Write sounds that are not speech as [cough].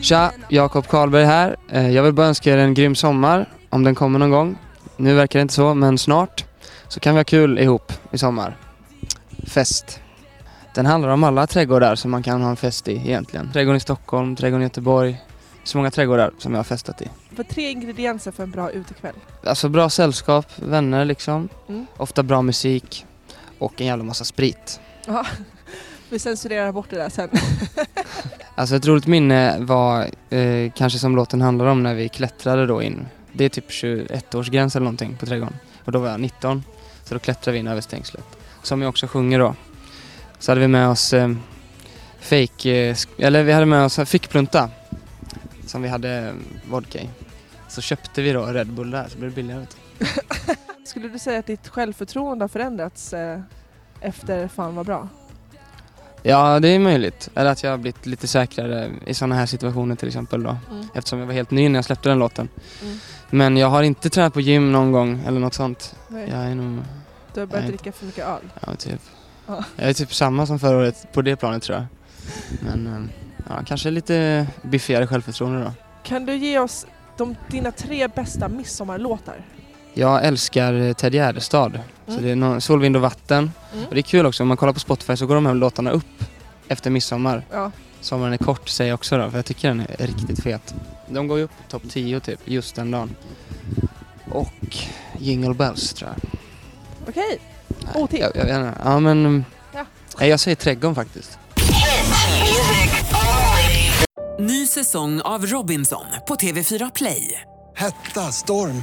Tja, Jakob Karlberg här. Eh, Jag vill bara önska er en grym sommar, om den kommer någon gång. Nu verkar det inte så, men snart så kan vi ha kul ihop i sommar. Fest. Den handlar om alla trädgårdar som man kan ha en fest i egentligen. Trädgården i Stockholm, trädgården i Göteborg. Så många trädgårdar som jag har festat i. För tre ingredienser för en bra utekväll. Alltså bra sällskap, vänner liksom. Mm. Ofta bra musik och en jävla massa sprit. Ja, [laughs] vi censurerar bort det där sen. [laughs] Alltså ett roligt minne var eh, kanske som låten handlar om när vi klättrade då in. Det är typ 21-årsgräns eller någonting på trädgården. Och då var jag 19. Så då klättrade vi in över stängslet. Som jag också sjunger då. Så hade vi med oss eh, fake, eh, eller vi hade med oss fickplunta. Som vi hade eh, vodka i. Så köpte vi då Red Bull där så blev det billigare. [laughs] Skulle du säga att ditt självförtroende har förändrats eh, efter Fan vad bra? Ja det är möjligt. Eller att jag har blivit lite säkrare i sådana här situationer till exempel då. Mm. Eftersom jag var helt ny när jag släppte den låten. Mm. Men jag har inte tränat på gym någon gång eller något sånt. Nej. Jag är nog, Du har börjat Nej. dricka för mycket öl. ja typ. Ja. Jag är typ samma som förra året på det planet tror jag. Men eh, ja, kanske lite biffigare självförtroende då. Kan du ge oss de, dina tre bästa midsommarlåtar? Jag älskar eh, Ted Gärdestad. Så Mm. det är någon, Sol, vind och vatten. Mm. Och det är kul också, om man kollar på Spotify så går de här låtarna upp efter midsommar. Ja. Sommaren är kort säger jag också då, för jag tycker den är riktigt fet. De går ju upp topp 10 typ, just den dagen. Och Jingle Bells tror jag. Okej, Nej, OT. Jag, jag vet inte. Ja men... Ja. Nej, jag säger trädgården faktiskt. Ny säsong av Robinson på TV4 Play. Hetta, storm,